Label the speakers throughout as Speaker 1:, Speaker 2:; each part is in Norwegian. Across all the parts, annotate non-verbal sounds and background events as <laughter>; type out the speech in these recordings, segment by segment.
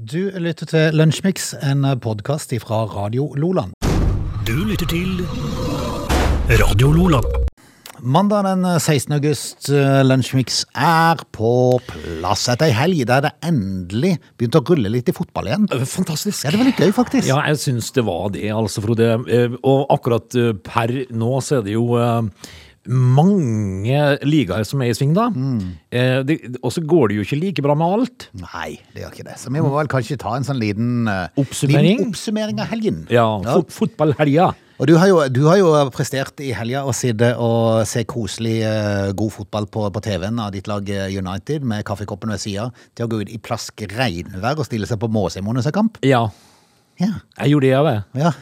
Speaker 1: Du lytter til Lunsjmix, en podkast fra Radio Loland.
Speaker 2: Du lytter til Radio Loland.
Speaker 1: Mandag den 16. august, eh, Lunsjmix er på plass etter ei helg der det endelig begynte å rulle litt i fotball igjen.
Speaker 2: Fantastisk.
Speaker 1: Ja, det var litt gøy, faktisk.
Speaker 2: Ja, jeg syns det var det, altså, Frode. Eh, Og akkurat eh, per nå så er det jo eh, mange ligaer som er i sving, da. Eh, det- Og så går det jo ikke like bra med alt.
Speaker 1: Nei, det gjør ikke det. Så vi må vel kanskje ta en sånn liten eh,
Speaker 2: Oppsummering?
Speaker 1: Liten oppsummering av helgen.
Speaker 2: Ja, fot fotballhelga.
Speaker 1: Og du har, jo, du har jo prestert i helga å sitte og se koselig eh, god fotball på, på TV-en av ditt lag eh, United med kaffekoppen ved sida, til å gå ut i plask regnvær og stille seg på Måsøymoen og se kamp.
Speaker 2: Ja,
Speaker 1: Ja.
Speaker 2: jeg gjorde det, jeg, vet.
Speaker 1: ja.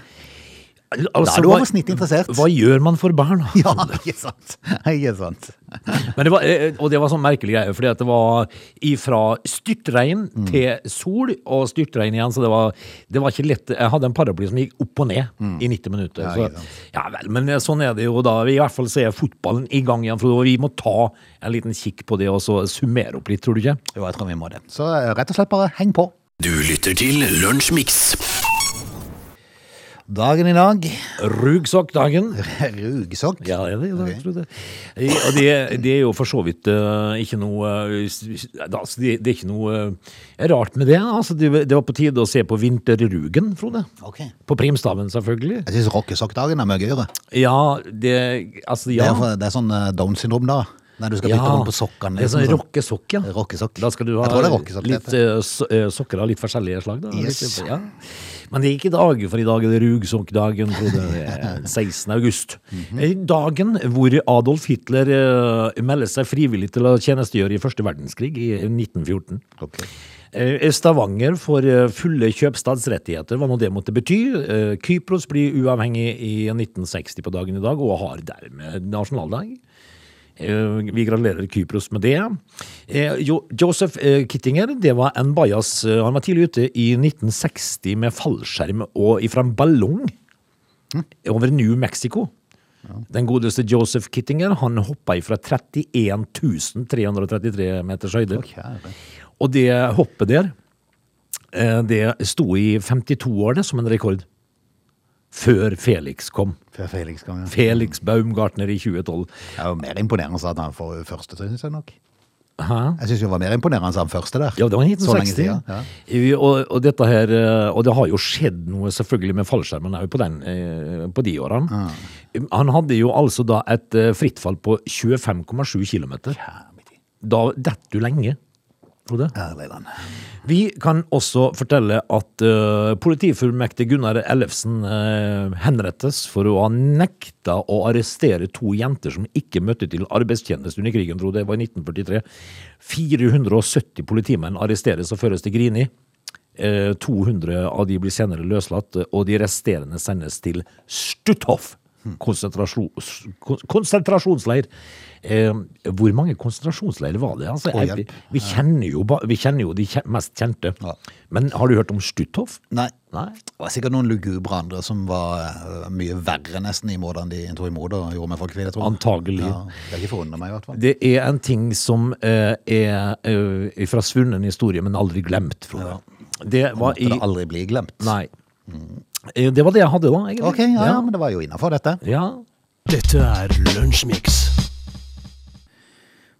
Speaker 2: Altså,
Speaker 1: Da er du
Speaker 2: hva-
Speaker 1: over snittet interessert.
Speaker 2: Hva gjør man for barn? <laughs>
Speaker 1: Ja, ikke sant. Ikke sant. <laughs>
Speaker 2: Men det var, eh, og det var sånn merkelig greie, fordi det var ifra styrtregn
Speaker 1: Mm.
Speaker 2: til sol og styrtregn igjen, så det var, det var ikke lett. Jeg hadde en paraply som gikk opp og ned i 90 minutter.
Speaker 1: Mm. Ja,
Speaker 2: så, ja vel, men eh, sånn er det jo da. Vi i hvert fall ser fotballen i gang igjen, for vi må ta en liten kikk på det og så summere opp litt, tror du ikke?
Speaker 1: Jo, jeg tror vi må det. Så eh, rett og slett bare heng på.
Speaker 3: Du lytter til Lunsjmix.
Speaker 1: Dagen i dag
Speaker 2: Rugsokkdagen. <laughs>
Speaker 1: rugsokk.
Speaker 2: Ja, det er det. Okay. det. Og det, det er jo for så vidt uh, ikke noe altså, det, er ikke noe uh, rart med det. Altså, det, det var på tide å se på Vinterrugen, Frode.
Speaker 1: Okay.
Speaker 2: På primstaven, selvfølgelig.
Speaker 1: Jeg syns rockesokkdagen er mye gøyere.
Speaker 2: Ja, det Altså,
Speaker 1: Det, er, for, det er sånn down syndrom da. Når du skal bytte
Speaker 2: ja.
Speaker 1: om på sokkene.
Speaker 2: Det sånn
Speaker 1: liksom,
Speaker 2: rockesokk, ja.
Speaker 1: Rockesokk.
Speaker 2: Da skal du ha
Speaker 1: rockesokk
Speaker 2: litt eh, so- eh, sokker av litt forskjellige slag. Da.
Speaker 1: Yes.
Speaker 2: Litt, ja. Men det er ikke dag, for i dag er det rugsokkdagen. Frode. <laughs> Det er 16. august.
Speaker 1: Mm
Speaker 2: -hmm. Dagen hvor Adolf Hitler uh, melder seg frivillig til å tjenestegjøre i første verdenskrig i 1914.
Speaker 1: Ok.
Speaker 2: Eh, Stavanger får fulle kjøpstadsrettigheter, hva nå det måtte bety. Kypros blir uavhengig i 1960 på dagen i dag, og har dermed nasjonaldag. Eh, Vi gratulerer Kypros med det. Eh, Joseph eh, Kittinger det var en bajas. Han var tidlig ute i 1960 med fallskjerm og ifra en ballong over New Mexico. Den godeste Joseph Kittinger han hoppa ifra 31 333 meters høyde. Og det hoppet der, det sto i 52 år det, som en rekord. Før Felix kom.
Speaker 1: Før Felix kom, ja.
Speaker 2: Felix Baumgartner i 2012.
Speaker 1: Det er jo mer imponerende at han får første, synes jeg nok.
Speaker 2: Hæ?
Speaker 1: Jeg synes det var mer imponerende enn han første der.
Speaker 2: Ja, det var i
Speaker 1: Så lenge
Speaker 2: 1960.
Speaker 1: siden, ja.
Speaker 2: Og, og, dette her, eh, og det har jo skjedd noe selvfølgelig med fallskjermen òg på, den, eh, på de årene. Han hadde jo altså da et frittfall på 25,7 km. Da detter du lenge. Frode. Vi kan også fortelle at uh, politifullmektig Gunnar Ellefsen uh, henrettes for å ha nekta å arrestere to jenter som ikke møtte til arbeidstjeneste under krigen, tro. Det var i 1943. 470 politimenn arresteres og føres til Grini. Uh, 200 av de blir senere løslatt, og de resterende sendes til Stutthof. Konsentrasjons, kon- konsentrasjonsleir. Eh, hvor mange konsentrasjonsleirer var det? Altså, jeg, vi, kjenner jo, vi kjenner jo de mest kjente.
Speaker 1: Ja.
Speaker 2: Men har du hørt om Stutthof?
Speaker 1: Nei.
Speaker 2: Nei.
Speaker 1: Det var sikkert noen lugubre andre som var eh, mye verre nesten i måten de tok imot og gjorde med folk. vil jeg tror.
Speaker 2: Antagelig.
Speaker 1: Ja, det er ikke forundret meg i hvert fall.
Speaker 2: Det er en ting som eh, er eh, fra svunnen historie, men aldri glemt. Frode. Det var i
Speaker 1: det aldri bli glemt.
Speaker 2: Nei. Eh, Det var det jeg hadde, da. egentlig.
Speaker 1: Ok, ja, ja, men det var jo innenfor dette.
Speaker 2: ja.
Speaker 3: Dette er Lunsjmix.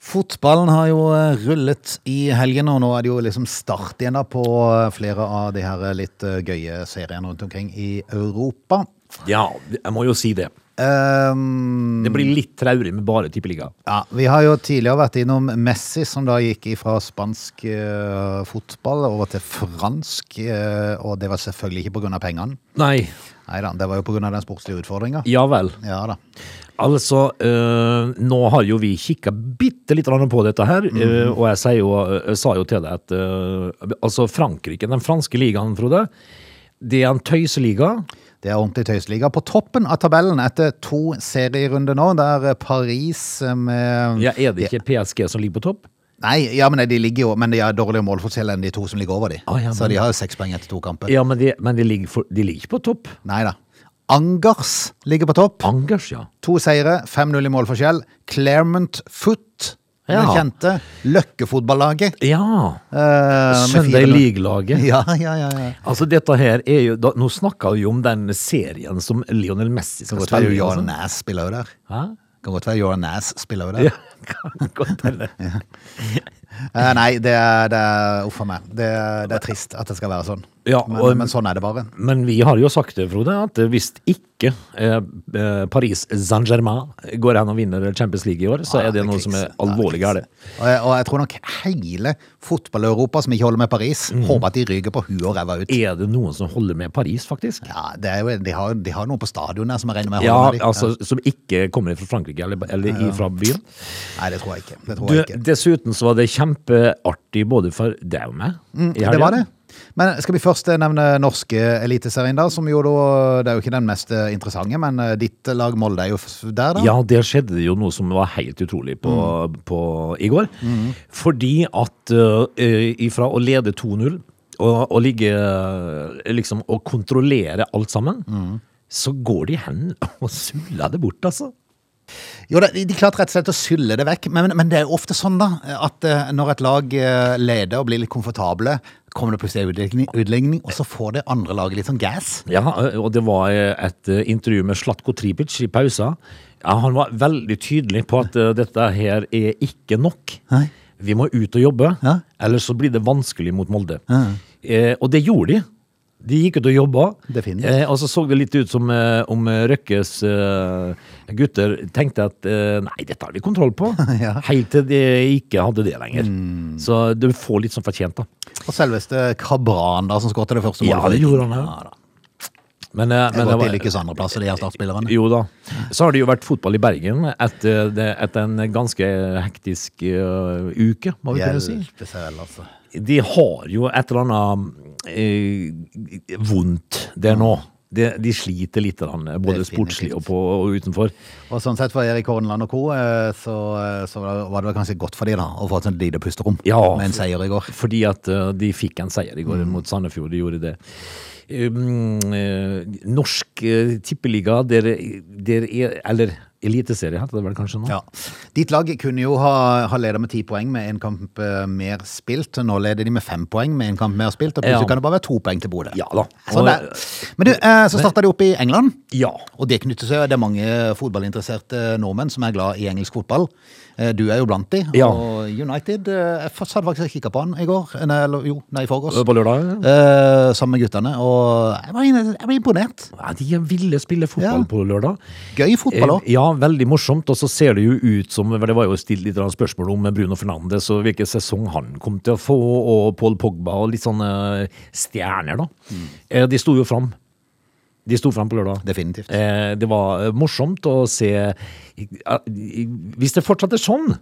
Speaker 1: Fotballen har jo eh, rullet i helgen, og nå er det jo liksom start igjen da på eh, flere av de her litt eh, gøye seriene rundt omkring i Europa.
Speaker 2: Ja, jeg må jo si det.
Speaker 1: Um,
Speaker 2: Det blir litt traurig med bare tippeliga.
Speaker 1: ja, vi har jo tidligere vært innom Messi, som da gikk fra spansk uh, fotball over til fransk, Uh, og det var selvfølgelig ikke av pengene.
Speaker 2: Nei,
Speaker 1: Neida, det var jo av den sportslige utfordringa.
Speaker 2: ja vel.
Speaker 1: Ja da.
Speaker 2: Altså, uh, nå har jo vi kikka bitte litt på dette her, eh, og jeg, jo, jeg sa jo til deg at altså Frankrike, den franske ligaen, Frode, det er en tøyseliga.
Speaker 1: Det er ordentlig tøysliga. På toppen av tabellen etter to serierunder nå, der Paris med
Speaker 2: Ja, Er det ikke PSG som ligger på topp?
Speaker 1: Nei, ja, men de ligger jo Men de har dårligere målforskjell enn de to som ligger over de.
Speaker 2: Ah, ja,
Speaker 1: Så de har jo seks poeng etter to kamper.
Speaker 2: Ja, men de, men de, ligger, for, de ligger ikke på topp.
Speaker 1: Nei da. Angers ligger på topp.
Speaker 2: Angers, ja.
Speaker 1: To seire, 5-0 i målforskjell. Claremont Foot Det
Speaker 2: Ja.
Speaker 1: kjente Løkkefotballaget.
Speaker 2: Ja.
Speaker 1: eh, med
Speaker 2: Sunday
Speaker 1: 4-0.
Speaker 2: League-laget.
Speaker 1: Ja, ja, ja. ja.
Speaker 2: Altså, dette her er jo da, Nå snakker vi jo om den serien som Lionel Messi skal
Speaker 1: godt være. Jordan
Speaker 2: altså.
Speaker 1: Nass spiller jo der.
Speaker 2: Hæ?
Speaker 1: Kan godt være Jordan Nass spiller jo der.
Speaker 2: Ja, <laughs> kan godt hende.
Speaker 1: Eh, nei, det er, det er Uff a meg. Det, det er trist at det skal være sånn.
Speaker 2: Ja,
Speaker 1: men,
Speaker 2: og-
Speaker 1: men sånn er det bare.
Speaker 2: Men vi har jo sagt det, Frode, at hvis ikke eh, eh, Paris Saint-Germain går hen og vinner Champions League i år, så
Speaker 1: Ja,
Speaker 2: er det noe som er alvorlig galt.
Speaker 1: Og og jeg tror nok hele fotball-Europa som ikke holder med Paris,
Speaker 2: Mm.
Speaker 1: håper at de ryker på huet og ræva ut.
Speaker 2: Er det noen som holder med Paris, faktisk?
Speaker 1: Ja, det er jo, de, har, de har noen på stadion der som jeg regner med
Speaker 2: Ja,
Speaker 1: holder med dem.
Speaker 2: altså Som ikke kommer fra Frankrike eller, eller fra byen.
Speaker 1: Nei, det tror jeg ikke. Det tror jeg ikke.
Speaker 2: dessuten så var det kjempeartig både for deg og meg. Mm,
Speaker 1: Det var det. Men skal vi først nevne norske eliteserien, da? Som jo da Det er jo ikke den mest eh, interessante, men eh, ditt lag Molde er jo der, da?
Speaker 2: Ja, der skjedde det jo noe som var helt utrolig på, på, i går. Fordi at uh, ifra å lede 2-0 og, og ligge eh, liksom og kontrollere alt sammen, så går de hen og suller det bort, altså.
Speaker 1: Jo, de, de klarte rett og slett å sylle det vekk, men, men det er jo ofte sånn da, at eh, når et lag eh, leder og blir litt komfortable, kommer det plutselig utligning, utligning, og så får det andre laget litt sånn gas.
Speaker 2: Ja, og det var eh, et intervju med Slatko Tripic i pausa. Ja, han var veldig tydelig på at eh, dette her er ikke nok.
Speaker 1: Nei.
Speaker 2: Vi må ut og jobbe,
Speaker 1: Ja.
Speaker 2: ellers så blir det vanskelig mot Molde.
Speaker 1: Ja.
Speaker 2: Eh, og det gjorde de. De gikk ut og jobba. Eh, og så så det litt ut som eh, om Røkkes eh, gutter tenkte at eh, nei, dette har vi kontroll på. <laughs>
Speaker 1: Ja. Mm.
Speaker 2: Helt til de ikke hadde det lenger. Så du får litt sånn fortjent, da.
Speaker 1: Og selveste Kabran da, som skåret det første målet.
Speaker 2: Ja, det gjorde han, ja.
Speaker 1: Ja.
Speaker 2: Men, eh, men det var-
Speaker 1: lykkes andreplasser, de her startspillerne.
Speaker 2: Jo da. Så har det jo vært fotball i Bergen etter, det- etter en ganske hektisk uh, uke, må vi kunne si.
Speaker 1: Selv, altså.
Speaker 2: De har jo et eller annet eh, vondt der nå. De, de sliter litt, både sportslig og, på, og utenfor.
Speaker 1: Og sånn sett for Erik Horneland og co., eh, så, eh, så var det kanskje godt for de da, å få et sånt lite pusterom
Speaker 2: Ja.
Speaker 1: med en seier i går.
Speaker 2: Fordi at eh, de fikk en seier i går
Speaker 1: Mm.
Speaker 2: mot Sandefjord. De gjorde det. Um, norsk tippeliga, der, der er Eller eliteserie, heter det vel kanskje nå?
Speaker 1: Ja. Ditt lag kunne jo ha, ha leda med ti poeng med en kamp eh, mer spilt. Nå leder de med fem poeng med en kamp mer spilt, og plutselig
Speaker 2: Ja.
Speaker 1: kan det bare være to poeng til Bodø.
Speaker 2: Ja da.
Speaker 1: Sånn
Speaker 2: Og-
Speaker 1: Men du, eh, så starta de opp i England.
Speaker 2: Ja.
Speaker 1: Og det knytter seg, det er mange fotballinteresserte nordmenn som er glad i engelsk fotball. Eh, Du er jo blant de.
Speaker 2: Ja.
Speaker 1: Og United eh, Jeg satt faktisk og kikka på han i går. eh, Nei, eller jo, nei, i forgårs.
Speaker 2: På lørdag?
Speaker 1: Eh, sammen med guttene. Og jeg var, inne- jeg var imponert.
Speaker 2: Ja, de ville spille fotball
Speaker 1: Ja.
Speaker 2: på lørdag.
Speaker 1: Gøy fotball òg.
Speaker 2: Eh, Ja, veldig morsomt. Og så ser det jo ut som Det var jo stilt litt spørsmål om Bruno Fernandes og hvilken sesong han kom til å få, og Paul Pogba og litt sånne stjerner, da. Eh, De sto jo fram. De sto fram på lørdag.
Speaker 1: Definitivt.
Speaker 2: Eh, Det var eh, morsomt å se Hvis det fortsatt er sånn,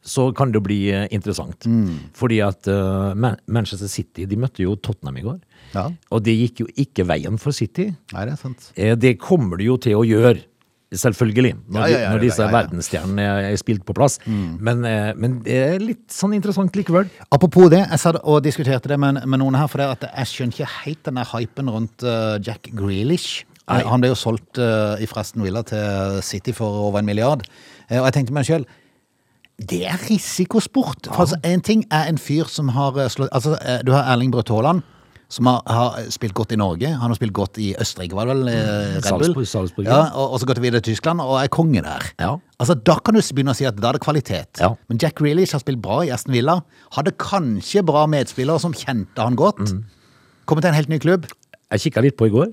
Speaker 2: så kan det bli interessant. interessant. Fordi at uh, Manchester City de møtte jo Tottenham i går.
Speaker 1: Ja.
Speaker 2: Og det gikk jo ikke veien for City.
Speaker 1: Nei, det er sant.
Speaker 2: Eh, Det kommer det jo til å gjøre. Selvfølgelig, når,
Speaker 1: Ja, ja, ja,
Speaker 2: når disse verdensstjernene er spilt på plass. Men, eh, men det er litt sånn interessant likevel.
Speaker 1: Apropos det, jeg satt og diskuterte det med, med noen her, for det at jeg skjønner ikke helt den der hypen rundt uh, Jack Grealish.
Speaker 2: Nei.
Speaker 1: Eh, han ble jo solgt uh, i Aston Villa til City for over en milliard. Uh, og jeg tenkte meg sjøl det er risikosport. For altså, en ting er en fyr som har slått Altså, du har Erling Braut Haaland. Som har, har spilt godt i Norge. Han har spilt godt i Østerrike, var det vel? eh,
Speaker 2: Salzburg, Salzburg,
Speaker 1: ja,
Speaker 2: ja.
Speaker 1: og, og så gått videre til Tyskland, og er konge der.
Speaker 2: Ja.
Speaker 1: Altså, Da kan du begynne å si at da er det kvalitet.
Speaker 2: Ja.
Speaker 1: Men Jack Reelish har spilt bra i Aston Villa. Hadde kanskje bra medspillere som kjente han godt.
Speaker 2: Mm.
Speaker 1: Kommet til en helt ny klubb.
Speaker 2: Jeg kikka litt på i går.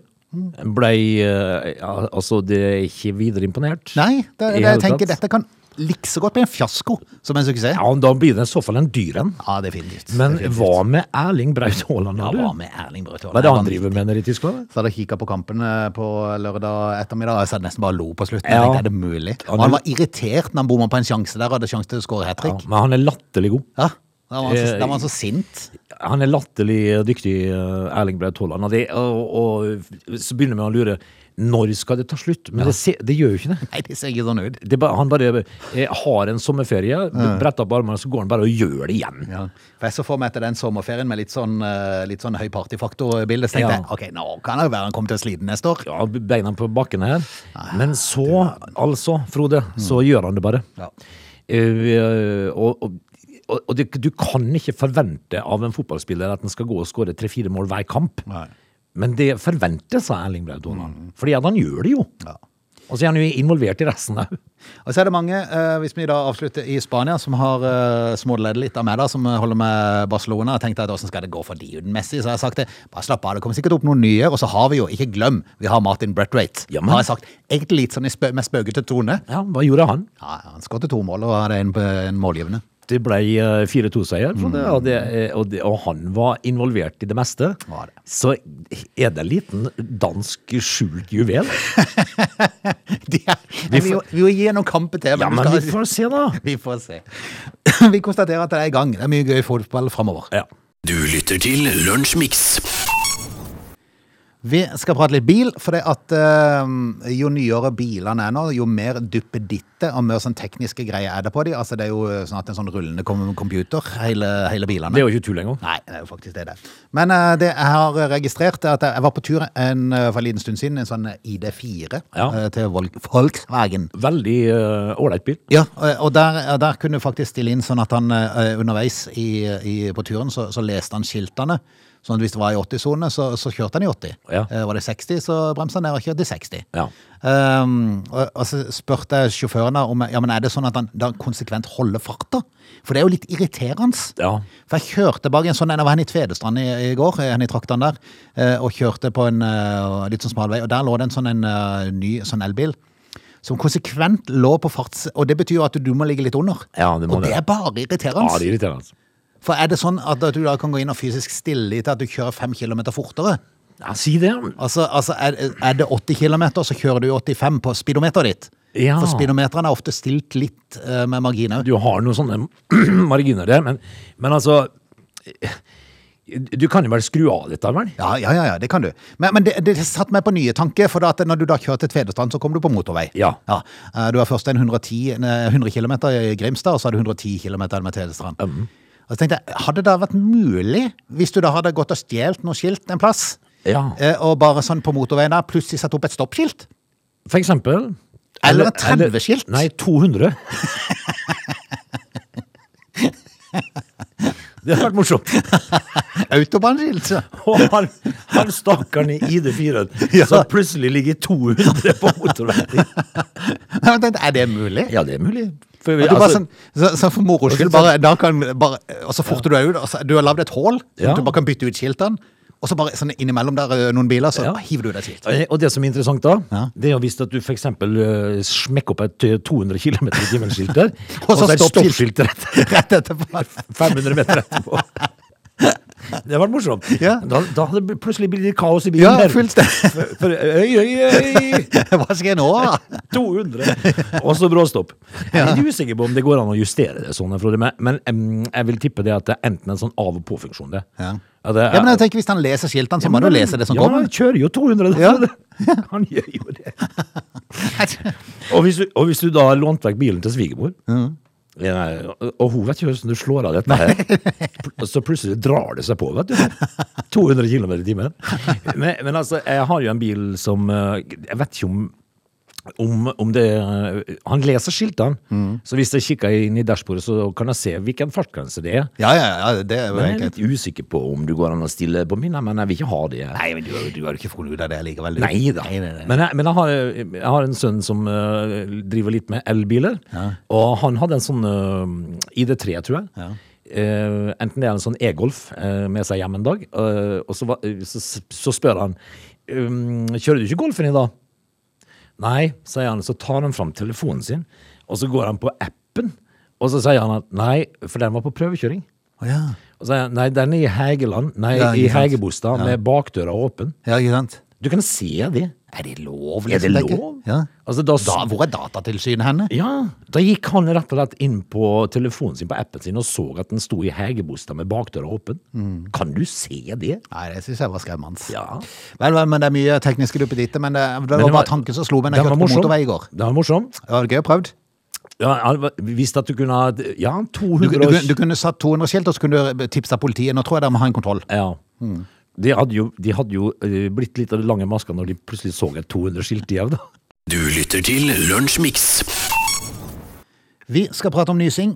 Speaker 2: Blei eh, Altså, det er ikke videre imponert.
Speaker 1: Nei, det, det, jeg tenker dette kan likså godt bli en fiasko som en suksess.
Speaker 2: Ja, Da blir det i så fall en dyr en.
Speaker 1: Ja, definitivt.
Speaker 2: Men
Speaker 1: definitivt.
Speaker 2: hva med Erling Braut Haaland?
Speaker 1: Ja, hva med Erling Braut Haaland?
Speaker 2: Hva er det han driver med nede i Tyskland?
Speaker 1: Så hadde jeg kikka på kampen eh, på lørdag ettermiddag. og Jeg hadde nesten bare lo på slutten.
Speaker 2: Ja.
Speaker 1: Jeg tenkte, er det mulig? Og
Speaker 2: Han
Speaker 1: var irritert når han bomma på en sjanse der og hadde sjanse til å skåre hat
Speaker 2: Ja, men han er latterlig god.
Speaker 1: Ja. Da var han så,
Speaker 2: Eh,
Speaker 1: da var han så sint.
Speaker 2: Han er latterlig dyktig, eh, Erling Braut Haaland. Og, og, så begynner vi å lure når skal det ta slutt? Men det, se, det gjør jo ikke det.
Speaker 1: Nei, det ser ikke sånn ut.
Speaker 2: det er han bare eh, har en sommerferie, bretter opp armene, så går han bare og gjør det igjen.
Speaker 1: Ja. For jeg så for meg etter den sommerferien med litt sånn, eh, litt sånn høy partyfaktor-bilde, så tenkte
Speaker 2: Ja.
Speaker 1: jeg ok, nå kan det være han kommer til å slite neste år.
Speaker 2: Ja, beina på bakken her. Men så, altså, Frode, så gjør han det bare.
Speaker 1: Ja.
Speaker 2: Uh, og og, og, og det, du kan ikke forvente av en fotballspiller at han skal gå og skåre tre-fire mål hver kamp.
Speaker 1: Nei.
Speaker 2: Men det forventes av Erling Braut Haaland. Fordi at han gjør det jo.
Speaker 1: Ja.
Speaker 2: Og så er han jo involvert i resten òg. <laughs>
Speaker 1: Og så er det mange, eh, hvis vi da avslutter i Spania, som har eh, litt av meg, da, som holder med Barcelona. og tenkte at hvordan skal det gå for de uten Messi? Så har jeg sagt det, bare slapp av, det kommer sikkert opp noen nye. Og så har vi jo, ikke glem, vi har Martin Bretthwaite.
Speaker 2: Ja,
Speaker 1: Har jeg sagt, egentlig litt sånn med spøkete tone.
Speaker 2: Ja, hva gjorde han?
Speaker 1: Ja, han skåret to mål, og hadde en, en målgivende.
Speaker 2: Det ble eh, 4-2-seier, for og, eh, og, og han var involvert i det meste.
Speaker 1: Var det.
Speaker 2: Så er det en liten dansk skjult juvel. <laughs>
Speaker 1: det, er, vi, vi, vi må gi noen kamper til.
Speaker 2: Ja, men
Speaker 1: skal-
Speaker 2: vi får se, da. <laughs>
Speaker 1: vi får se. <laughs> Vi konstaterer at det er i gang. Det er mye gøy fotball framover.
Speaker 2: Ja.
Speaker 3: Du lytter til Lunsjmix.
Speaker 1: Vi skal prate litt bil, for det at uh, jo nyere bilene er nå, jo mer duppeditte og mer sånn tekniske greier er det på de. Altså det er jo sånn at en sånn rullende computer, hele, hele bilene.
Speaker 2: Det er jo ikke tull lenger.
Speaker 1: Nei, det er jo faktisk det det. Men uh, det jeg har registrert er at jeg var på tur en, eh, for en liten stund siden, en sånn ID4
Speaker 2: Ja.
Speaker 1: uh, til Vol- Volkswagen.
Speaker 2: Veldig eh, ålreit bil.
Speaker 1: Ja, og- der, der kunne du faktisk stille inn sånn at han eh, underveis i, i, på turen så, så leste han skiltene. Sånn at hvis det var i 80-sone, så, så kjørte han i 80.
Speaker 2: Ja.
Speaker 1: Eh, var det 60, så bremsa han ned og kjørte i 60.
Speaker 2: Ja.
Speaker 1: Um, og, og så spurte jeg sjåføren om ja, men er det sånn at han da konsekvent holder farta. For det er jo litt irriterende.
Speaker 2: Ja.
Speaker 1: For jeg kjørte bak en sånn, jeg var henne i Tvedestrand i, i går, henne i traktene der, eh, og kjørte på en eh, litt sånn smal vei, og der lå det en sånn en, eh, ny sånn elbil. Som konsekvent lå på farts... Og det betyr jo at du må ligge litt under.
Speaker 2: Ja, det må
Speaker 1: og det
Speaker 2: det.
Speaker 1: er bare irriterende.
Speaker 2: Ja, det er irriterende.
Speaker 1: For er det sånn at du da kan gå inn og fysisk stille i til at du kjører fem kilometer fortere?
Speaker 2: Ja, si det.
Speaker 1: Altså, altså er, er det 80 km, så kjører du 85 på speedometeret ditt.
Speaker 2: Ja.
Speaker 1: For speedometeren er ofte stilt litt uh, med marginer.
Speaker 2: Du har noen sånne <clears throat> marginer der, men, men altså Du kan jo bare skru av litt av
Speaker 1: Ja, ja, ja, ja, det kan du. Men, men det, det satte meg på nye tanker, for at når du da kjører til Tvedestrand, så kommer du på motorvei.
Speaker 2: Ja.
Speaker 1: ja. Du har først en 110, 100 km i Grimstad, og så har du 110 km med Tvedestrand. Og så tenkte jeg, Hadde det vært mulig, hvis du da hadde gått og stjålet noe skilt en plass,
Speaker 2: Ja.
Speaker 1: eh, og bare sånn på motorveien der, plutselig satt opp et stoppskilt?
Speaker 2: For eksempel.
Speaker 1: Eller et 30-skilt.
Speaker 2: Nei, 200. <laughs> Det har vært morsomt.
Speaker 1: Autobahnskilt! <laughs>
Speaker 2: Og han, han stakkaren i ID4 <laughs>
Speaker 1: Ja.
Speaker 2: som plutselig ligger 200 på motorveien.
Speaker 1: Er det mulig?
Speaker 2: Ja, det er mulig. For,
Speaker 1: bare
Speaker 2: altså,
Speaker 1: sånn, så, så for moro skyld, bare, da kan, bare, og så forter du deg ut. og så- Du har lagd et hull,
Speaker 2: Ja.
Speaker 1: du bare kan bytte ut skiltene. Og så bare sånn innimellom der eh, noen biler, så
Speaker 2: Ja.
Speaker 1: hiver du skilt.
Speaker 2: Eh, Og det som er interessant da,
Speaker 1: Ja.
Speaker 2: det er jo hvis at du for eksempel eh, smekker opp et eh, 200 km i timen skilt der, <laughs>
Speaker 1: Og
Speaker 2: og
Speaker 1: så
Speaker 2: så et
Speaker 1: stoppskilt
Speaker 2: rett <laughs>
Speaker 1: Rett etterpå.
Speaker 2: 500 meter etterpå. <laughs> Det vært morsomt.
Speaker 1: Ja.
Speaker 2: Da, da hadde det plutselig blitt kaos i bilen.
Speaker 1: Ja, fullstendig.
Speaker 2: For, øy, øy, øy, <laughs>
Speaker 1: Hva skal jeg nå, da? <laughs>
Speaker 2: 200, og så bråstopp. Jeg er litt usikker på om det går an å justere det sånn, Frode, men, jeg vil tippe det at det er enten en sånn av- og påfunksjon. det.
Speaker 1: Ja.
Speaker 2: Ja, er-
Speaker 1: Ja, men jeg tenker Hvis han leser skiltene, så må han jo lese det som
Speaker 2: ja,
Speaker 1: kommer.
Speaker 2: han kjører jo 200.
Speaker 1: Ja. <laughs>
Speaker 2: Han gjør jo det. Og hvis, du, og hvis du da har lånt vekk bilen til svigermor, ja, og hun vet ikke hvordan du slår av dette her, så plutselig drar det seg på, vet du. 200 km i timen. <laughs> Men, men altså, jeg har jo en bil som eh, Jeg vet ikke om om, om det Han leser skiltene, så hvis jeg kikker inn i dashbordet, så kan jeg se hvilken fartsgrense det er.
Speaker 1: Ja, ja, ja, det er jo
Speaker 2: Men jeg er litt usikker på om du går an å stille på min, men jeg vil ikke ha det.
Speaker 1: Nei, men du, du har ikke funnet ut av det likevel. du.
Speaker 2: Nei da.
Speaker 1: Nei, nei, nei.
Speaker 2: Men, jeg, men jeg, har, jeg har en sønn som uh, driver litt med elbiler. Og han hadde en sånn uh, ID3, tror jeg.
Speaker 1: Ja.
Speaker 2: Uh, enten det er en sånn e-golf uh, med seg hjem en dag, eh, og så, så, så spør han um, Kjører du ikke golfen i dag? Nei, sier han. Så tar han fram telefonen sin, og så går han på appen. Og så sier han at nei, for den var på prøvekjøring.
Speaker 1: Oh, ja.
Speaker 2: Og så sier han nei, den er i Hegeland, nei,
Speaker 1: Ja,
Speaker 2: i Hegebostad. Med bakdøra åpen.
Speaker 1: ja, ikke sant?
Speaker 2: Du kan se det.
Speaker 1: Er det lov?
Speaker 2: Er det
Speaker 1: liksom,
Speaker 2: lov?
Speaker 1: Ja.
Speaker 2: Altså, da,
Speaker 1: Da, hvor er Datatilsynet henne?
Speaker 2: ja, da gikk han rett og slett inn på telefonen sin på appen sin og så at den sto i hegebostad med bakdøra åpen. Kan du se det?
Speaker 1: Nei, det syns jeg var skremmende.
Speaker 2: Ja.
Speaker 1: Vel, vel, men det er mye tekniske duppeditter. Men det, det var bare tanken som slo meg når jeg kjørte på
Speaker 2: morsom.
Speaker 1: motorvei i går.
Speaker 2: Det var morsomt.
Speaker 1: Det var gøy å prøve.
Speaker 2: Ja, han at du kunne ha Ja,
Speaker 1: Du,
Speaker 2: 200
Speaker 1: du,
Speaker 2: du,
Speaker 1: du kunne satt 200 skilt, og så kunne du tipsa politiet. Nå tror jeg de ha en kontroll.
Speaker 2: Ja. De hadde jo, de hadde jo eh, blitt litt av de lange maska når de plutselig så et 200 skilt i au, da.
Speaker 3: Du lytter til Lunsjmix.
Speaker 1: Vi skal prate om nysing.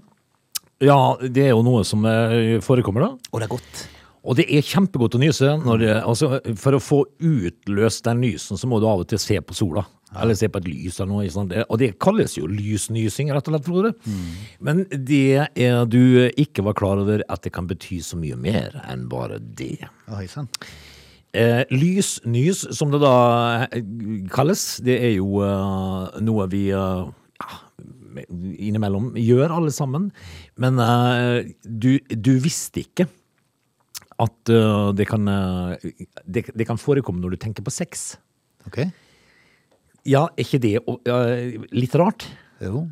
Speaker 2: Ja, det er jo noe som eh, forekommer, da.
Speaker 1: Og det er godt.
Speaker 2: Og det er kjempegodt å nyse. Når det, altså, for å få utløst den nysen, så må du av og til se på sola. Eller se på et lys eller noe. Sånt. Og det kalles jo lysnysing, rett og slett, Frode. Men det er du ikke var klar over at det kan bety så mye mer enn bare det.
Speaker 1: Oi sann.
Speaker 2: Eh, lysnys, som det da eh, kalles, det er jo uh, noe vi uh, innimellom gjør, alle sammen. Men uh, du, du visste ikke at det, kan, det, det kan forekomme når du tenker på sex.
Speaker 1: Ok.
Speaker 2: Ja, er ikke det eh, litt rart?
Speaker 1: Jo.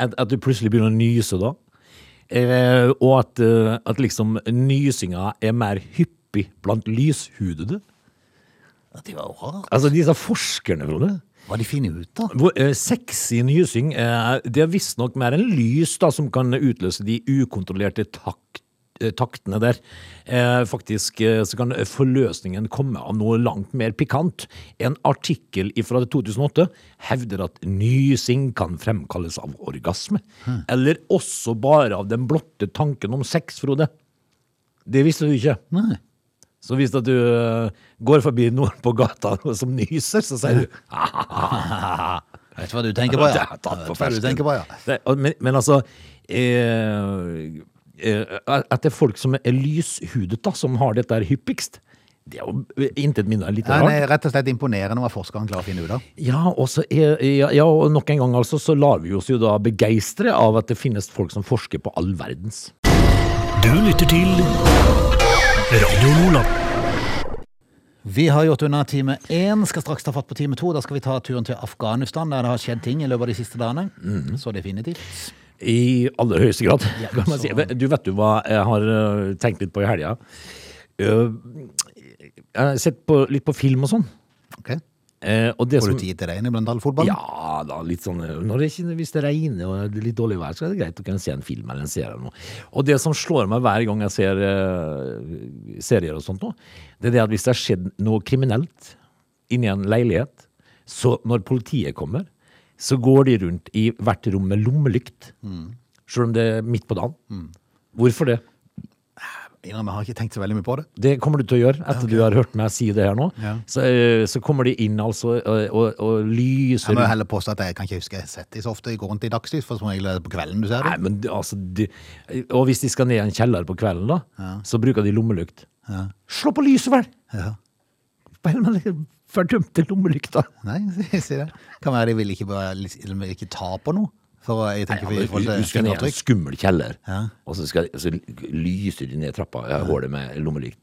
Speaker 2: At, at du plutselig begynner å nyse da? Uh, og at, uh, at liksom nysinga er mer hyppig blant lyshudede?
Speaker 1: Ja, Det var jo rart.
Speaker 2: Altså disse forskerne, Frode.
Speaker 1: Hva de finner ut, da?
Speaker 2: Hvor, eh, sexy nysing Det er visstnok mer enn lys da som kan utløse de ukontrollerte takt, taktene der. Eh, faktisk eh, så kan forløsningen komme av noe langt mer pikant. En artikkel fra 2008 hevder at nysing kan fremkalles av orgasme. Eller også bare av den blotte tanken om sex, Frode. Det visste du ikke.
Speaker 1: Nei.
Speaker 2: Så hvis du eh, går forbi noen på gata <laughs> som nyser, så sier du <laughs>
Speaker 1: Vet du hva du tenker på, ja?
Speaker 2: tatt på fersken. men, men altså eh, eh, At det er folk som er lyshudet, da, som har dette her hyppigst, det er jo intet mindre enn litt rart.
Speaker 1: er rett og slett imponerende hva forskeren klarer å finne ut av.
Speaker 2: Ja, og så er, ja, ja, og nok en gang altså, så lar vi oss jo da begeistre av at det finnes folk som forsker på all verdens.
Speaker 3: Du lytter til Radio Nordland.
Speaker 1: Vi har gjort unna time én, skal straks ta fatt på time to. Da skal vi ta turen til Afghanistan, der det har skjedd ting i løpet av de siste dagene.
Speaker 2: Mm.
Speaker 1: Så definitivt.
Speaker 2: I aller høyeste grad, kan man si. Du vet jo hva jeg har øh, tenkt litt på i helga. Øh, Jeg har sett på, litt på film og sånn.
Speaker 1: Ok.
Speaker 2: Eh, og det
Speaker 1: Får du tid til regn iblant all fotballen?
Speaker 2: Ja da, litt sånn når det ikke, Hvis det regner og det er litt dårlig vær, så er det greit å kunne se en film eller en serie. eller noe. Og det som slår meg hver gang jeg ser eh, serier og sånt nå, det er det at hvis det har skjedd noe kriminelt inni en leilighet, så når politiet kommer, så går de rundt i hvert rom med lommelykt. Selv om det er midt på dagen. Hvorfor det?
Speaker 1: Jeg har ikke tenkt så veldig mye på det.
Speaker 2: Det kommer du til å gjøre etter du har hørt meg si det her nå.
Speaker 1: Ja.
Speaker 2: Så, eh, så kommer de inn altså og, og, og lyser
Speaker 1: Jeg må heller påstå at jeg kan ikke huske jeg har sett de så ofte. Jeg går rundt i dagslys, for som regel er det på kvelden du ser
Speaker 2: Nei, men altså de, Og hvis de skal ned i en kjeller på kvelden, da, så bruker de lommelykt.
Speaker 1: Ja.
Speaker 2: Slå på lyset, vel!
Speaker 1: Ja.
Speaker 2: Fordømte lommelykta.
Speaker 1: Nei, si, jeg. det. Kan være de vil ikke, bare, de vil ikke ta på noe. For jeg tenker
Speaker 2: Ja,
Speaker 1: for,
Speaker 2: men
Speaker 1: for,
Speaker 2: du, skal ned i en skummel kjeller,
Speaker 1: Ja.
Speaker 2: og så, skal, så lyser de ned trappa ja, hålet med lommelykt,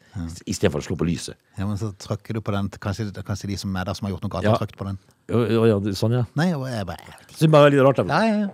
Speaker 2: istedenfor å slå på lyset.
Speaker 1: Ja, men så trykker du på den. Kanskje, kanskje de som er der som har gjort noe galt,
Speaker 2: Ja.
Speaker 1: har trykt på den.
Speaker 2: Ja, ja, ja, sånn, ja.
Speaker 1: Nei, jeg bare, jeg vet ikke.
Speaker 2: Så det er bare litt rart. Da.
Speaker 1: Ja, ja, ja.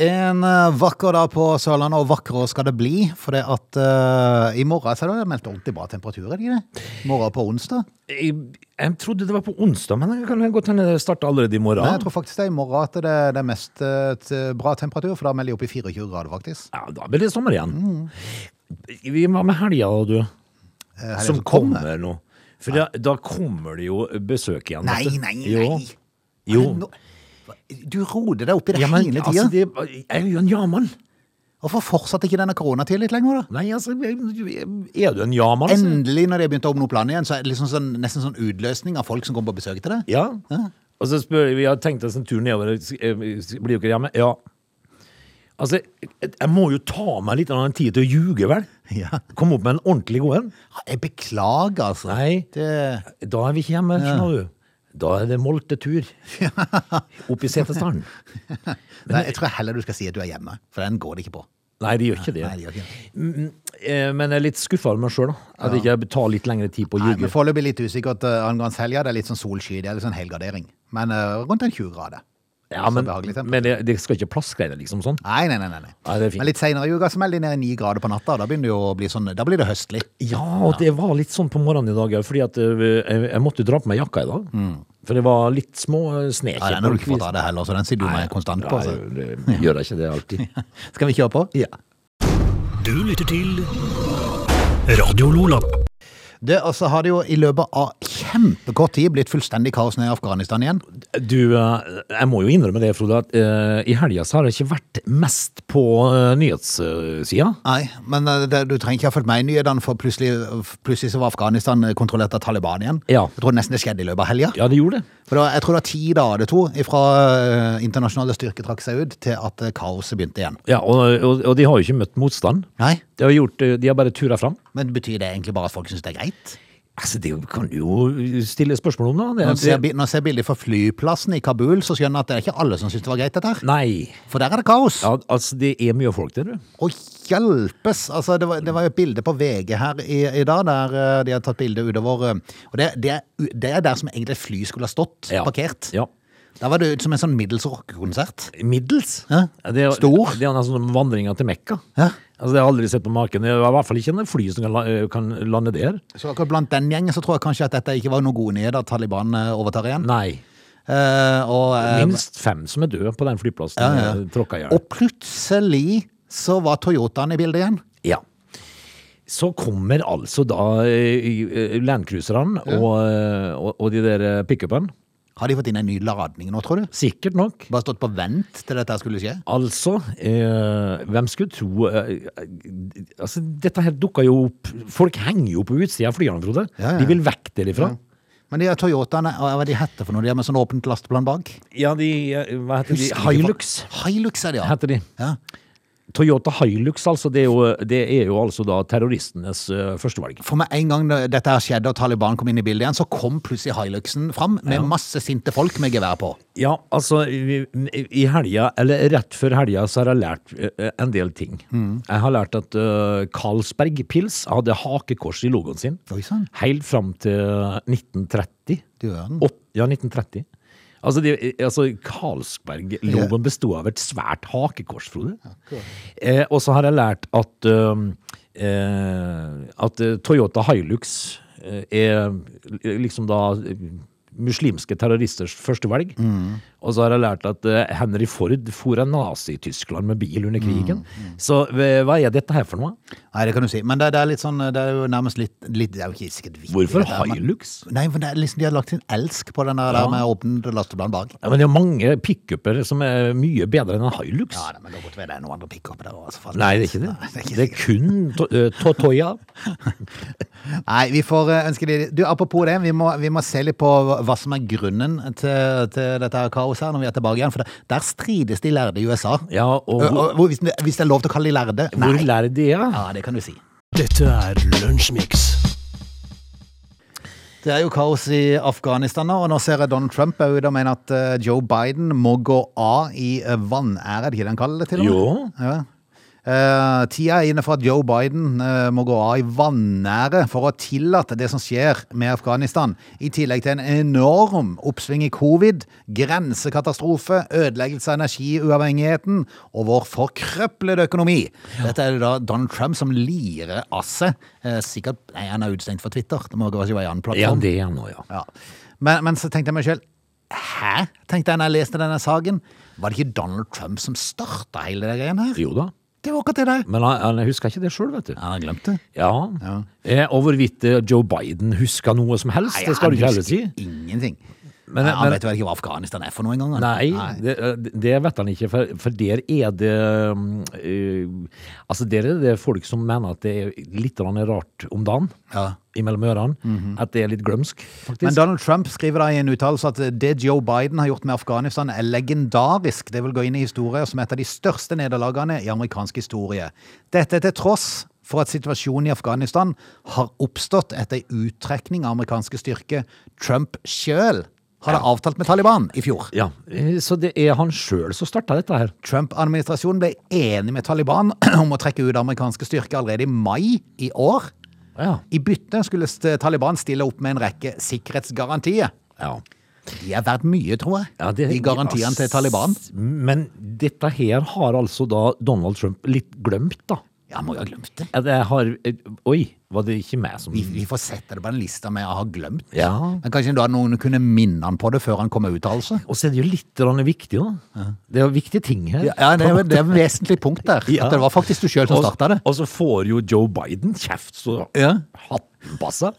Speaker 1: En eh, vakker dag på Sørlandet, og vakrere skal det bli. For det at uh, i morgen så er det meldt ordentlig bra temperatur, er det ikke det? Morgen på onsdag.
Speaker 2: Jeg, jeg trodde det var på onsdag, men det kan godt hende det starter allerede i morgen.
Speaker 1: Nei, jeg tror faktisk det er i morgen at det, det er mest eh, bra temperatur, for da melder de opp i 24 grader, faktisk.
Speaker 2: Ja, da blir det sommer igjen. Hva var med helga, du,
Speaker 1: helgen
Speaker 2: som
Speaker 1: som kommer.
Speaker 2: kommer nå. For da, da kommer det jo besøk igjen.
Speaker 1: Nei, nei, nei,
Speaker 2: Jo.
Speaker 1: Jo. Du roder deg opp i det
Speaker 2: Ja, men,
Speaker 1: hele
Speaker 2: altså,
Speaker 1: tida.
Speaker 2: det, jeg er jo en ja-mann.
Speaker 1: Hvorfor fortsatte ikke denne koronatida litt lenger, da?
Speaker 2: Nei, altså, er du en ja-mann? Altså?
Speaker 1: Endelig, når de har begynt å åpne opp landet igjen, så er det liksom sånn, nesten sånn utløsning av folk som kommer på besøk til deg.
Speaker 2: Ja. Og så spør vi, har tenkt oss en tur nedover, eh, blir jo ikke hjemme? Ja. Altså, jeg må jo ta meg litt av en tid til å ljuge, vel?
Speaker 1: Ja.
Speaker 2: Komme opp med en ordentlig god en.
Speaker 1: Jeg beklager, altså.
Speaker 2: Nei.
Speaker 1: Det,
Speaker 2: Da er vi ikke hjemme, skjønner du. Da er det moltetur. <laughs> Opp i Setesdalen.
Speaker 1: nei, jeg tror heller du skal si at du er hjemme, for den går det ikke på.
Speaker 2: Nei, det gjør ikke det.
Speaker 1: Nei, det gjør ikke det.
Speaker 2: Eh, Men jeg er litt skuffa over meg sjøl. At jeg ikke tar litt lengre tid på å ljuge.
Speaker 1: Foreløpig litt usikkert uh, angående helga. Det er litt sånn solsky. Det er litt sånn helgardering. Men uh, rundt en 20 grader.
Speaker 2: Ja, men, men det, det skal ikke plaskregne liksom sånn.
Speaker 1: Nei, nei, nei. nei, nei.
Speaker 2: Nei, det er fint.
Speaker 1: Men litt seinere i uka så melder de ned ni grader på natta. Da begynner det jo å bli sånn, da blir det høstlig.
Speaker 2: Ja, og det var litt sånn på morgenen i dag òg, fordi at eh, jeg, jeg måtte dra på meg jakka i dag. For det var litt små eh, sneker.
Speaker 1: Ja, den har du ikke fått av det heller, så den sitter du med konstant på.
Speaker 2: Nei,
Speaker 1: Så.
Speaker 2: det gjør jeg ikke det alltid. <laughs>
Speaker 1: Skal vi kjøre på?
Speaker 2: Ja.
Speaker 3: Du lytter til Radio Lola.
Speaker 1: Det, og så har det jo i løpet av kjempekort tid blitt fullstendig kaos nede i Afghanistan igjen.
Speaker 2: Du, eh, jeg må jo innrømme det, Frode, at eh, i helga så har det ikke vært mest på uh, nyhetssida.
Speaker 1: Nei, men det, du trenger ikke ha fulgt med i nyhetene, for plutselig, plutselig så var Afghanistan kontrollert av Taliban igjen.
Speaker 2: Ja.
Speaker 1: Jeg tror nesten det skjedde i løpet av helga.
Speaker 2: Ja, det gjorde det.
Speaker 1: For da, jeg tror det var ti dager det tok fra internasjonale styrker trakk seg ut, til at kaoset begynte igjen.
Speaker 2: Ja, og, og, og de har jo ikke møtt motstand.
Speaker 1: Nei,
Speaker 2: De har, gjort, de har bare tura fram.
Speaker 1: men betyr det egentlig bare at folk syns det er greit?
Speaker 2: Altså, Det kan du jo stille spørsmål om, da.
Speaker 1: Når jeg når jeg ser bilder fra flyplassen i Kabul, så skjønner jeg at det er ikke alle som syns det var greit, dette her.
Speaker 2: nei.
Speaker 1: For der er det kaos.
Speaker 2: Ja, altså, det er mye folk der, du.
Speaker 1: Å hjelpes! Altså, det, var, det var jo et bilde på VG her i, i dag, der eh, de har tatt bilde utover eh, Og det, det, er, det er der som egentlig et fly skulle ha stått,
Speaker 2: Ja.
Speaker 1: parkert.
Speaker 2: Ja.
Speaker 1: Der var det ut som en sånn middels rockekonsert.
Speaker 2: Middels.
Speaker 1: Ja.
Speaker 2: Det er,
Speaker 1: Stor.
Speaker 2: Det er nesten som vandringa til Mekka.
Speaker 1: Ja.
Speaker 2: Altså, det har jeg aldri sett på maken. Det er i hvert fall ikke en fly som kan, eh, kan lande der.
Speaker 1: Så akkurat blant den gjengen så tror jeg kanskje at dette ikke var noe gode nyheter at Taliban eh, overtar igjen.
Speaker 2: Nei.
Speaker 1: Eh, og, eh,
Speaker 2: Minst fem som er døde på den flyplassen.
Speaker 1: Ja, ja.
Speaker 2: eh, Tråkka i
Speaker 1: og plutselig så var Toyotaen i bildet igjen.
Speaker 2: Ja. Så kommer altså da landcruiserne og, og, og de der pickupene.
Speaker 1: Har de fått inn en ny ladning nå, tror du?
Speaker 2: Sikkert nok.
Speaker 1: Bare stått på vent til dette skulle skje?
Speaker 2: Altså, eh, hvem skulle tro eh, eh, Altså, dette her dukka jo opp Folk henger jo på utsida av flyene, Frode.
Speaker 1: Ja, ja.
Speaker 2: De vil vekk derifra.
Speaker 1: Men de Toyotaene, hva de heter for noe? De har med sånn åpent lasteplan bak?
Speaker 2: Ja, de eh, Hva heter de?
Speaker 1: Husker de?
Speaker 2: Hilux
Speaker 1: Hilux er det, ja.
Speaker 2: heter de.
Speaker 1: ja.
Speaker 2: Toyota Hilux, altså. Det er jo, det er jo altså da terroristenes uh, førstevalg.
Speaker 1: For med en gang dette her skjedde og Taliban kom inn i bildet igjen, så kom plutselig Hiluxen fram med masse sinte folk med gevær på.
Speaker 2: Ja, altså, i, i helga, eller rett før helga, så har jeg lært uh, en del ting. Jeg har lært at uh, Carlsberg Pils hadde hakekors i logoen sin
Speaker 1: Oi sånn.
Speaker 2: helt fram til 1930.
Speaker 1: du gjør den.
Speaker 2: Åt- ja, 1930. Altså, altså Karlsberg-loven bestod av et svært hakekors, Frode. Eh, og så har jeg lært at, eh, at eh, Toyota Hilux eh, er liksom da eh, muslimske terroristers førstevalg. Og så har jeg lært at eh, Henry Ford for en Nazi-Tyskland med bil under krigen. Så eh, hva er dette her for noe?
Speaker 1: Nei, det kan du si. Men det, det er litt sånn, det er jo nærmest litt, litt Det er jo ikke sikkert viktig.
Speaker 2: Hvorfor Hilux?
Speaker 1: Nei, for det er liksom, de har lagt sin elsk på den der,
Speaker 2: Ja.
Speaker 1: der med åpent lasteplan bak.
Speaker 2: Ja, men det er mange pickuper som er mye bedre enn en Hilux.
Speaker 1: Ja, men det er godt ved det er noen andre pickuper der også. faktisk.
Speaker 2: Nei, det er ikke det.
Speaker 1: Nei, det er ikke
Speaker 2: Det er kun to, eh, Totoya. <laughs>
Speaker 1: Nei, vi får eh, ønske de Du, apropos det, vi må, vi må se litt på hva som er grunnen til, til dette her kaoset her når vi er tilbake igjen. For det, der strides de lærde i USA.
Speaker 2: Ja, og
Speaker 1: Ø,
Speaker 2: hvor,
Speaker 1: og, hvis, det, hvis det er lov til å kalle de lærde?
Speaker 2: hvor
Speaker 1: Nei.
Speaker 2: lærde de er?
Speaker 1: Ja, det kan du si.
Speaker 3: Dette er Lunsjmix.
Speaker 1: Det er jo kaos i Afghanistan nå, og nå ser jeg Donald Trump er ute og mener at eh, Joe Biden må gå av i vanære, er det ikke det han kaller det til og med?
Speaker 2: Jo.
Speaker 1: Ja. Eh, tida er inne for at Joe Biden uh, må gå av i vanære for å tillate det som skjer med Afghanistan. I tillegg til en enorm oppsving i covid, grensekatastrofe, ødeleggelse av energiuavhengigheten og vår forkrøplede økonomi. Dette er det da Donald Trump som lirer av seg. Uh, sikkert Nei, han er utestengt for Twitter. Det må være en annen
Speaker 2: Ja, det er nå, ja.
Speaker 1: Ja. Men, men så tenkte jeg meg selv Hæ? Tenkte jeg når jeg leste denne saken. Var det ikke Donald Trump som starta hele det greiene her?
Speaker 2: Jo da.
Speaker 1: Det var akkurat det der.
Speaker 2: Men han, han husker ikke det sjøl, vet du.
Speaker 1: Han har glemt det.
Speaker 2: Ja. Eh, og hvorvidt Joe Biden husker noe som helst, det skal du ikke heller si.
Speaker 1: Ingenting.
Speaker 2: Men-
Speaker 1: Nei, han
Speaker 2: men-
Speaker 1: vet vel ikke hva Afghanistan er for noe engang? Nei,
Speaker 2: Nei, det, eh, det vet han ikke, for, for der er det eh, Altså, der er det folk som mener at det er litt rart om dagen,
Speaker 1: Ja.
Speaker 2: imellom ørene. At det er litt glømsk, faktisk.
Speaker 1: Men Donald Trump skriver da i en uttalelse at det Joe Biden har gjort med Afghanistan er legendarisk. Det vil gå inn i historien som et av de største nederlagene i amerikansk historie. Dette til tross for at situasjonen i Afghanistan har oppstått etter en uttrekning av amerikanske styrker Trump sjøl hadde avtalt med Taliban i fjor.
Speaker 2: Ja, eh, Så det er han sjøl som starta dette her.
Speaker 1: Trump-administrasjonen ble enig med Taliban <clears throat> om å trekke ut amerikanske styrker allerede i mai i år.
Speaker 2: Ja.
Speaker 1: I bytte skulle Taliban stille opp med en rekke sikkerhetsgarantier.
Speaker 2: ja.
Speaker 1: De er verdt mye, tror jeg,
Speaker 2: Ja, det-
Speaker 1: de garantiene
Speaker 2: ja,
Speaker 1: til Taliban.
Speaker 2: Men dette her har altså da Donald Trump litt glemt, da.
Speaker 1: Ja, må jo ha glemt det.
Speaker 2: Ja, det har Oi, var det ikke meg som
Speaker 1: Vi, vi får sette det på den lista med å ha glemt.
Speaker 2: Ja.
Speaker 1: Men kanskje da noen kunne minne han på det før han kom med uttalelse?
Speaker 2: Og så er det jo litt viktig, da. Det er jo viktige ting her.
Speaker 1: Ja, ja det, er, det er et vesentlig punkt der. <laughs>
Speaker 2: Ja.
Speaker 1: At det var faktisk du sjøl som starta det.
Speaker 2: Og så får jo Joe Biden kjeft så
Speaker 1: Ja.
Speaker 2: hatten passer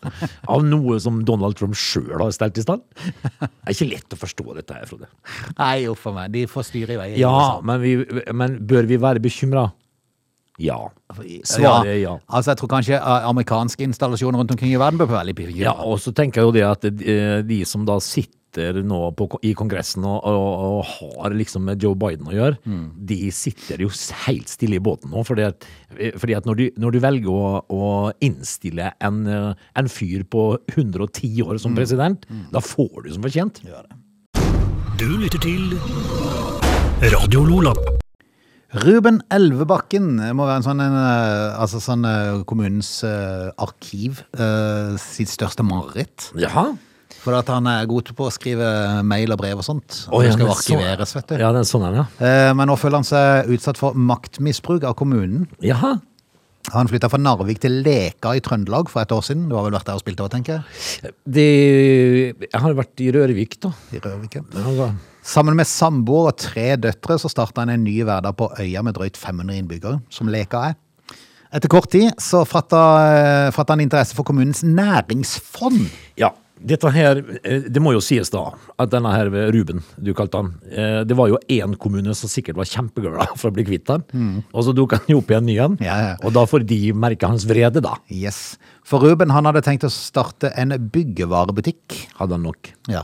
Speaker 2: av noe som Donald Trump sjøl har stelt i stand. Det er ikke lett å forstå dette her, Frode.
Speaker 1: Nei, uff a meg. De får styre i vei.
Speaker 2: Ja, men, vi, men bør vi være bekymra? Ja. Svaret er ja.
Speaker 1: Altså, jeg tror kanskje eh, amerikanske installasjoner rundt omkring i verden bør være veldig bekymret.
Speaker 2: Ja, og så tenker jeg jo det at eh, de som da sitter nå på, i Kongressen og, og, og har liksom med Joe Biden å gjøre, de sitter jo helt stille i båten nå. Fordi at, eh, fordi at når, du, når du velger å, å innstille en, eh, en fyr på 110 år som president, da får du som fortjent.
Speaker 3: Du lytter til Radio Lola.
Speaker 1: Ruben Elvebakken må være en sånn, en, eh, altså sånn eh, kommunens uh, arkiv uh, sitt største mareritt.
Speaker 2: Jaha.
Speaker 1: For at han er god på å skrive mail og brev og sånt. Og det skal arkiveres, vet du.
Speaker 2: Ja, det er sånn, ja.
Speaker 1: Uh, Men nå føler han seg utsatt for maktmisbruk av kommunen.
Speaker 2: Jaha.
Speaker 1: Han flytta fra Narvik til Leka i Trøndelag for et år siden. Du har vel vært der og spilt òg, tenker jeg?
Speaker 2: Det, jeg har vært i Rørvik, da.
Speaker 1: I Rørvik. ja. Sammen med samboer og tre døtre så starta han en ny hverdag på øya med drøyt 500 innbyggere, som Leka er. Etter kort tid så fatta, fatta han interesse for kommunens næringsfond.
Speaker 2: Ja, dette her, eh, det må jo sies da, at denne her Ruben, du kalte han, eh, det var jo én kommune som sikkert var kjempeglad for å bli kvitt han, og så dukket han jo opp i en ny en,
Speaker 1: Ja, ja.
Speaker 2: og da får de merke hans vrede da,
Speaker 1: Yes. For Ruben han hadde tenkt å starte en byggevarebutikk.
Speaker 2: hadde han nok.
Speaker 1: Ja.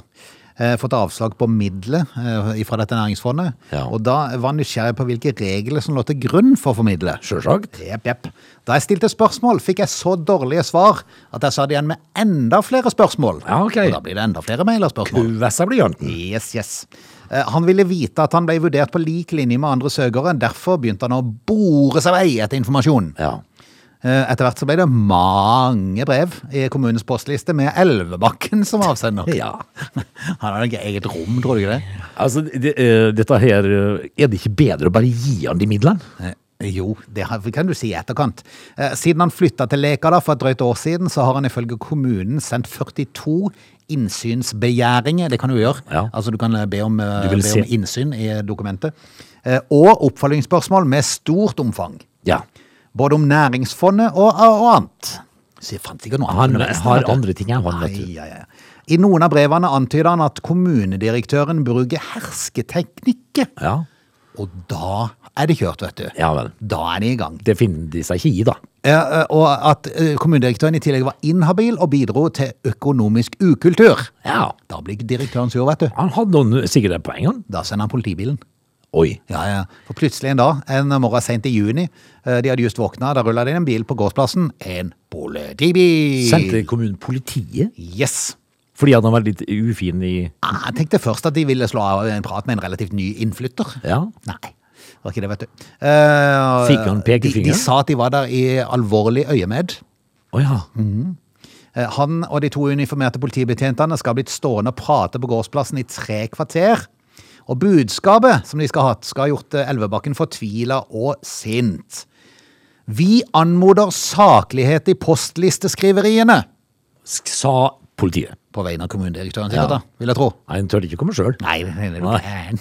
Speaker 1: Eh, fått avslag på midler eh, fra dette næringsfondet.
Speaker 2: Ja.
Speaker 1: Og da var nysgjerrig på hvilke regler som lå til grunn for å formidle.
Speaker 2: Selvsagt.
Speaker 1: Jepp, jepp. Da jeg stilte spørsmål, fikk jeg så dårlige svar at jeg satt igjen med enda flere spørsmål.
Speaker 2: Ja, ok.
Speaker 1: Og da blir det enda flere mailerspørsmål.
Speaker 2: Kuvessa blyanten.
Speaker 1: Yes, yes. Eh, Han ville vite at han ble vurdert på lik linje med andre søkere. Derfor begynte han å bore seg vei etter informasjon.
Speaker 2: Ja.
Speaker 1: Eh, Etter hvert så ble det mange brev i kommunens postliste med Elvebakken som avsender. <laughs>
Speaker 2: Ja.
Speaker 1: Han hadde ikke eget rom, tror du ikke det?
Speaker 2: Altså, det, eh, dette her, eh, er det ikke bedre å bare gi han de midlene?
Speaker 1: Jo, det kan du si i etterkant. Siden han flytta til Leka for et drøyt år siden, så har han ifølge kommunen sendt 42 innsynsbegjæringer. Det kan du gjøre.
Speaker 2: Ja.
Speaker 1: Altså Du kan be om, be om innsyn i dokumentet. Og oppfølgingsspørsmål med stort omfang.
Speaker 2: Ja.
Speaker 1: Både om næringsfondet og, og annet. Så jeg fant ikke noe
Speaker 2: Han
Speaker 1: annet.
Speaker 2: har andre ting enn han, vet du.
Speaker 1: Ai, ai, ai. I noen av brevene antyder han at kommunedirektøren bruker hersketeknikker.
Speaker 2: Ja.
Speaker 1: Og da er det kjørt, vet du.
Speaker 2: Ja vel.
Speaker 1: Da er de i gang.
Speaker 2: Det finner de seg ikke i da.
Speaker 1: Ja, eh, og at kommunedirektøren i tillegg var inhabil og bidro til økonomisk ukultur.
Speaker 2: Ja.
Speaker 1: Da blir direktøren sur, vet du.
Speaker 2: Han hadde noen, sikkert et poeng, han.
Speaker 1: Da sender han politibilen.
Speaker 2: Oi.
Speaker 1: Ja, ja. For plutselig en dag, en morgen sent i juni, eh, de hadde just våkna, da rulla det inn en bil på gårdsplassen. En politibil!
Speaker 2: Sendte kommunen politiet?
Speaker 1: Yes.
Speaker 2: Fordi han var litt ufin i
Speaker 1: Ah, Jeg tenkte først at de ville slå av en prat med en relativt ny innflytter.
Speaker 2: Ja.
Speaker 1: Nei, var ikke det, vet du. Uh,
Speaker 2: Fikk han
Speaker 1: de,
Speaker 2: pekefinger?
Speaker 1: de sa at de var der i alvorlig øyemed.
Speaker 2: Oh, ja.
Speaker 1: Eh, Han og de to uniformerte politibetjentene skal ha blitt stående og prate på gårdsplassen i tre kvarter. Og budskapet som de skal ha hatt, skal ha gjort eh, Elvebakken fortvila og sint. Vi anmoder saklighet i postlisteskriveriene.
Speaker 2: Sa politiet.
Speaker 1: På vegne av kommunedirektøren,
Speaker 2: Ja.
Speaker 1: da, vil jeg tro.
Speaker 2: Nei, han tør ikke komme sjøl.
Speaker 1: Nei, det er
Speaker 2: Nei.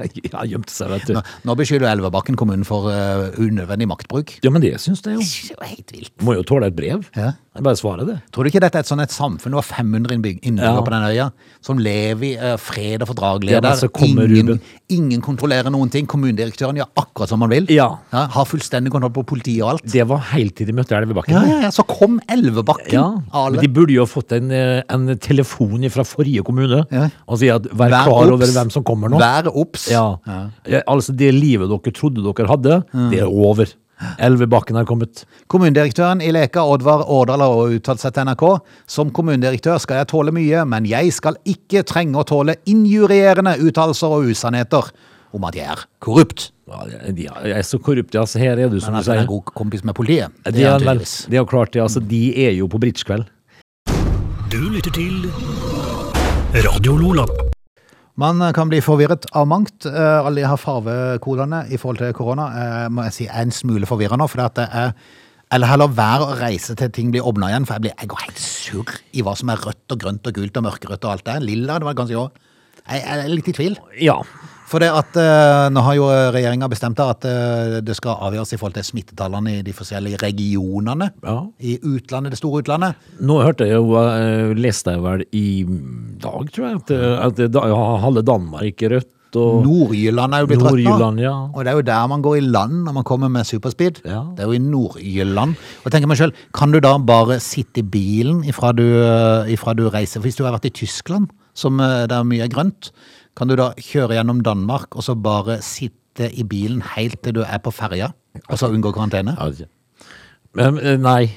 Speaker 2: <laughs> Han gjemte seg, vet du.
Speaker 1: Nå, nå beskylder Elvebakken kommunen for eh, unødvendig maktbruk.
Speaker 2: Ja, men det syns jeg jo. <laughs>
Speaker 1: Det er jo helt vilt.
Speaker 2: Må jo tåle et brev.
Speaker 1: Ja.
Speaker 2: Jeg bare svarer det.
Speaker 1: Tror du ikke dette er et sånn et samfunn? Var 500 innbygg- innbyggere
Speaker 2: Ja.
Speaker 1: på den øya, som lever i eh, fred og fordragelighet
Speaker 2: Ja, men
Speaker 1: der.
Speaker 2: kommer
Speaker 1: ingen,
Speaker 2: Ruben.
Speaker 1: ingen kontrollerer noen ting. Kommunedirektøren gjør akkurat som han vil.
Speaker 2: Ja.
Speaker 1: har fullstendig kontroll på politiet og alt.
Speaker 2: Det var helt til de møtte Elvebakken.
Speaker 1: Ja, ja, ja, Så kom Elvebakken.
Speaker 2: Ja,
Speaker 1: Ale.
Speaker 2: men de burde jo ha fått en, eh, en telefon fra forrige kommune
Speaker 1: Ja.
Speaker 2: og si at vær,
Speaker 1: Vær
Speaker 2: klar over hvem som kommer nå.
Speaker 1: Vær obs.
Speaker 2: Ja. Ja, Altså, det livet dere trodde dere hadde, det er over. Elvebakken har kommet.
Speaker 1: Kommunedirektøren i Leka, Oddvar Årdal, har uttalt seg til NRK. Som kommunedirektør skal jeg tåle mye, men jeg skal ikke trenge å tåle injurierende uttalelser og usannheter om at jeg er korrupt.
Speaker 2: Ja, de er så korrupte, altså. Her er du, som
Speaker 1: Men
Speaker 2: du
Speaker 1: er
Speaker 2: sier.
Speaker 1: en god kompis med politiet. Det
Speaker 2: De
Speaker 1: er
Speaker 2: er, vel, har klart det, altså. De er jo på bridgekveld.
Speaker 3: Du lytter til Radio Lola.
Speaker 1: Man kan bli forvirret av mangt. Eh, Alle de her farvekodene i forhold til korona eh, må jeg si er en smule forvirrende. For det er Eller heller være å reise til ting blir åpna igjen. For jeg, blir, jeg går helt surr i hva som er rødt og grønt og gult og mørkerødt og alt det. Lilla det var i år. Jeg er litt i tvil.
Speaker 2: Ja.
Speaker 1: For det at eh, nå har jo regjeringa bestemt at eh, det skal avgjøres i forhold til smittetallene i de forskjellige regionene.
Speaker 2: Ja.
Speaker 1: I utlandet, det store utlandet.
Speaker 2: Nå hørte jeg jo, eh, leste jeg vel i dag, tror jeg, at, eh, at da, ja, halve Danmark er rødt. Og
Speaker 1: Nord-Jylland er jo blitt rødt nå.
Speaker 2: Ja.
Speaker 1: Og det er jo der man går i land når man kommer med superspeed.
Speaker 2: Ja.
Speaker 1: Det er jo i Nord-Jylland. Og tenker meg sjøl, kan du da bare sitte i bilen ifra du, ifra du reiser? For hvis du har vært i Tyskland, som det der mye er grønt, kan du da kjøre gjennom Danmark og så bare sitte i bilen helt til du er på ferja, og så unngå karantene?
Speaker 2: Eh, nei.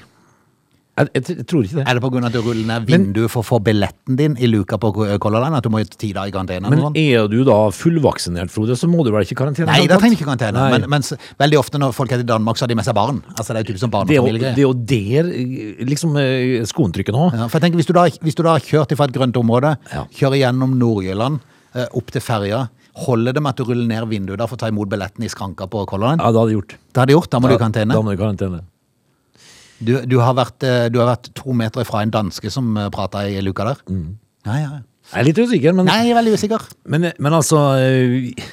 Speaker 2: Jeg, jeg, jeg tror ikke det.
Speaker 1: Er det av at du ruller ned vinduet for å få billetten din i luka på Color Line, at du må ti dager i karantene?
Speaker 2: Men er du da fullvaksinert, Frode, så må du vel ikke i karantene?
Speaker 1: Nei, da trenger ikke karantene. Men, mens veldig ofte når folk er i Danmark, så har de med seg barn. Altså Det er jo typisk sånn
Speaker 2: det og familie. det er jo der eh, liksom skoentrykket skoen trykker nå.
Speaker 1: Ja, for jeg tenker, hvis du, da, hvis du da har kjørt fra et grønt område,
Speaker 2: Ja.
Speaker 1: kjører gjennom Nord-Jylland, eh, opp til ferja, holder det med at du ruller ned vinduet da for å ta imot billetten i skranka på Color Line?
Speaker 2: Ja, det hadde gjort.
Speaker 1: Det hadde gjort, da må du i
Speaker 2: Da må du i karantene.
Speaker 1: Du, du, har vært, eh, du har vært to meter fra en danske som prata i luka der. Ja, ja.
Speaker 2: Jeg er litt usikker, men,
Speaker 1: Nei, jeg er veldig usikker.
Speaker 2: men, men altså eh,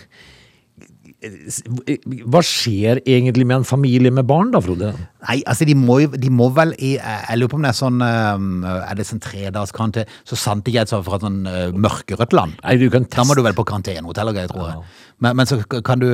Speaker 2: Hva skjer egentlig med en familie med barn, da, Frode?
Speaker 1: Nei, altså de må, de må vel i Jeg lurer på om det er sånn eh, Er det sånn tredagskarantene? Så sant ikke det så fra et sånn eh, mørkerødt land.
Speaker 2: Nei, du kan teste.
Speaker 1: Da må du vel på karantenehotell og greier, tror jeg. Men, men så, kan du,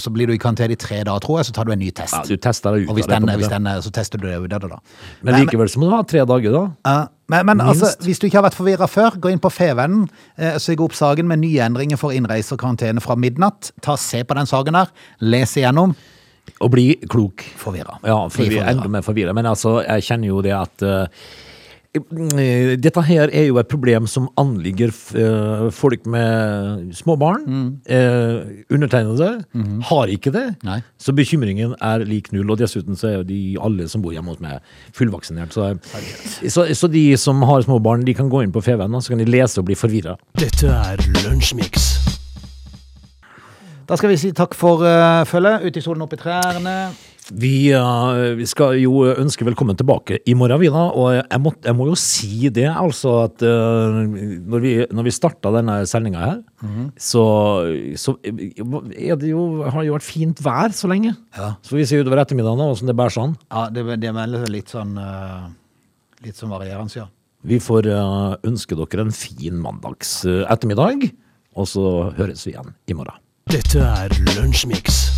Speaker 1: så blir du i karantene i tre dager, tror jeg, så tar du en ny test.
Speaker 2: ja, Du tester deg ut
Speaker 1: og hvis den, hvis den, så tester du det ut av det, da.
Speaker 2: Men likevel så må du ha tre dager, da.
Speaker 1: Uh, men, men altså, hvis du ikke har vært forvirra før, gå inn på Fevennen, eh, søk opp saken med nye endringer for innreise og karantene fra midnatt. Ta Se på den saken der, les igjennom.
Speaker 2: Og bli klok.
Speaker 1: Forvirra.
Speaker 2: Ja, for vi
Speaker 1: forvirra.
Speaker 2: enda mer forvirra. Men altså, jeg kjenner jo det at eh, dette her er jo et problem som anligger eh, folk med små barn. Eh, undertegnede har ikke det.
Speaker 1: Nei.
Speaker 2: Så bekymringen er lik null. Og dessuten så er jo de alle som bor hjemme hos meg, fullvaksinert. Så, så, så de som har små barn, de kan gå inn på FVN, og så kan de lese og bli forvirra.
Speaker 3: Dette er Lunsjmix.
Speaker 1: Da skal vi si takk for uh, følget. Ute i solen, opp i trærne.
Speaker 2: Vi, uh, vi skal jo ønske velkommen tilbake i morgen, vi da. Og jeg må, jeg må jo si det, altså, at uh, når vi, når vi starta denne sendinga her, så, så er det jo, har det jo vært fint vær så lenge.
Speaker 1: Ja.
Speaker 2: Så vi ser utover ettermiddagen da, åssen det bærer sånn.
Speaker 1: Ja, det, det melder seg litt sånn uh, Litt sånn varierende, ja.
Speaker 2: Vi får eh, ønske dere en fin mandags eh, ettermiddag, og så høres vi igjen i morgen.
Speaker 3: Dette er Lunsjmix.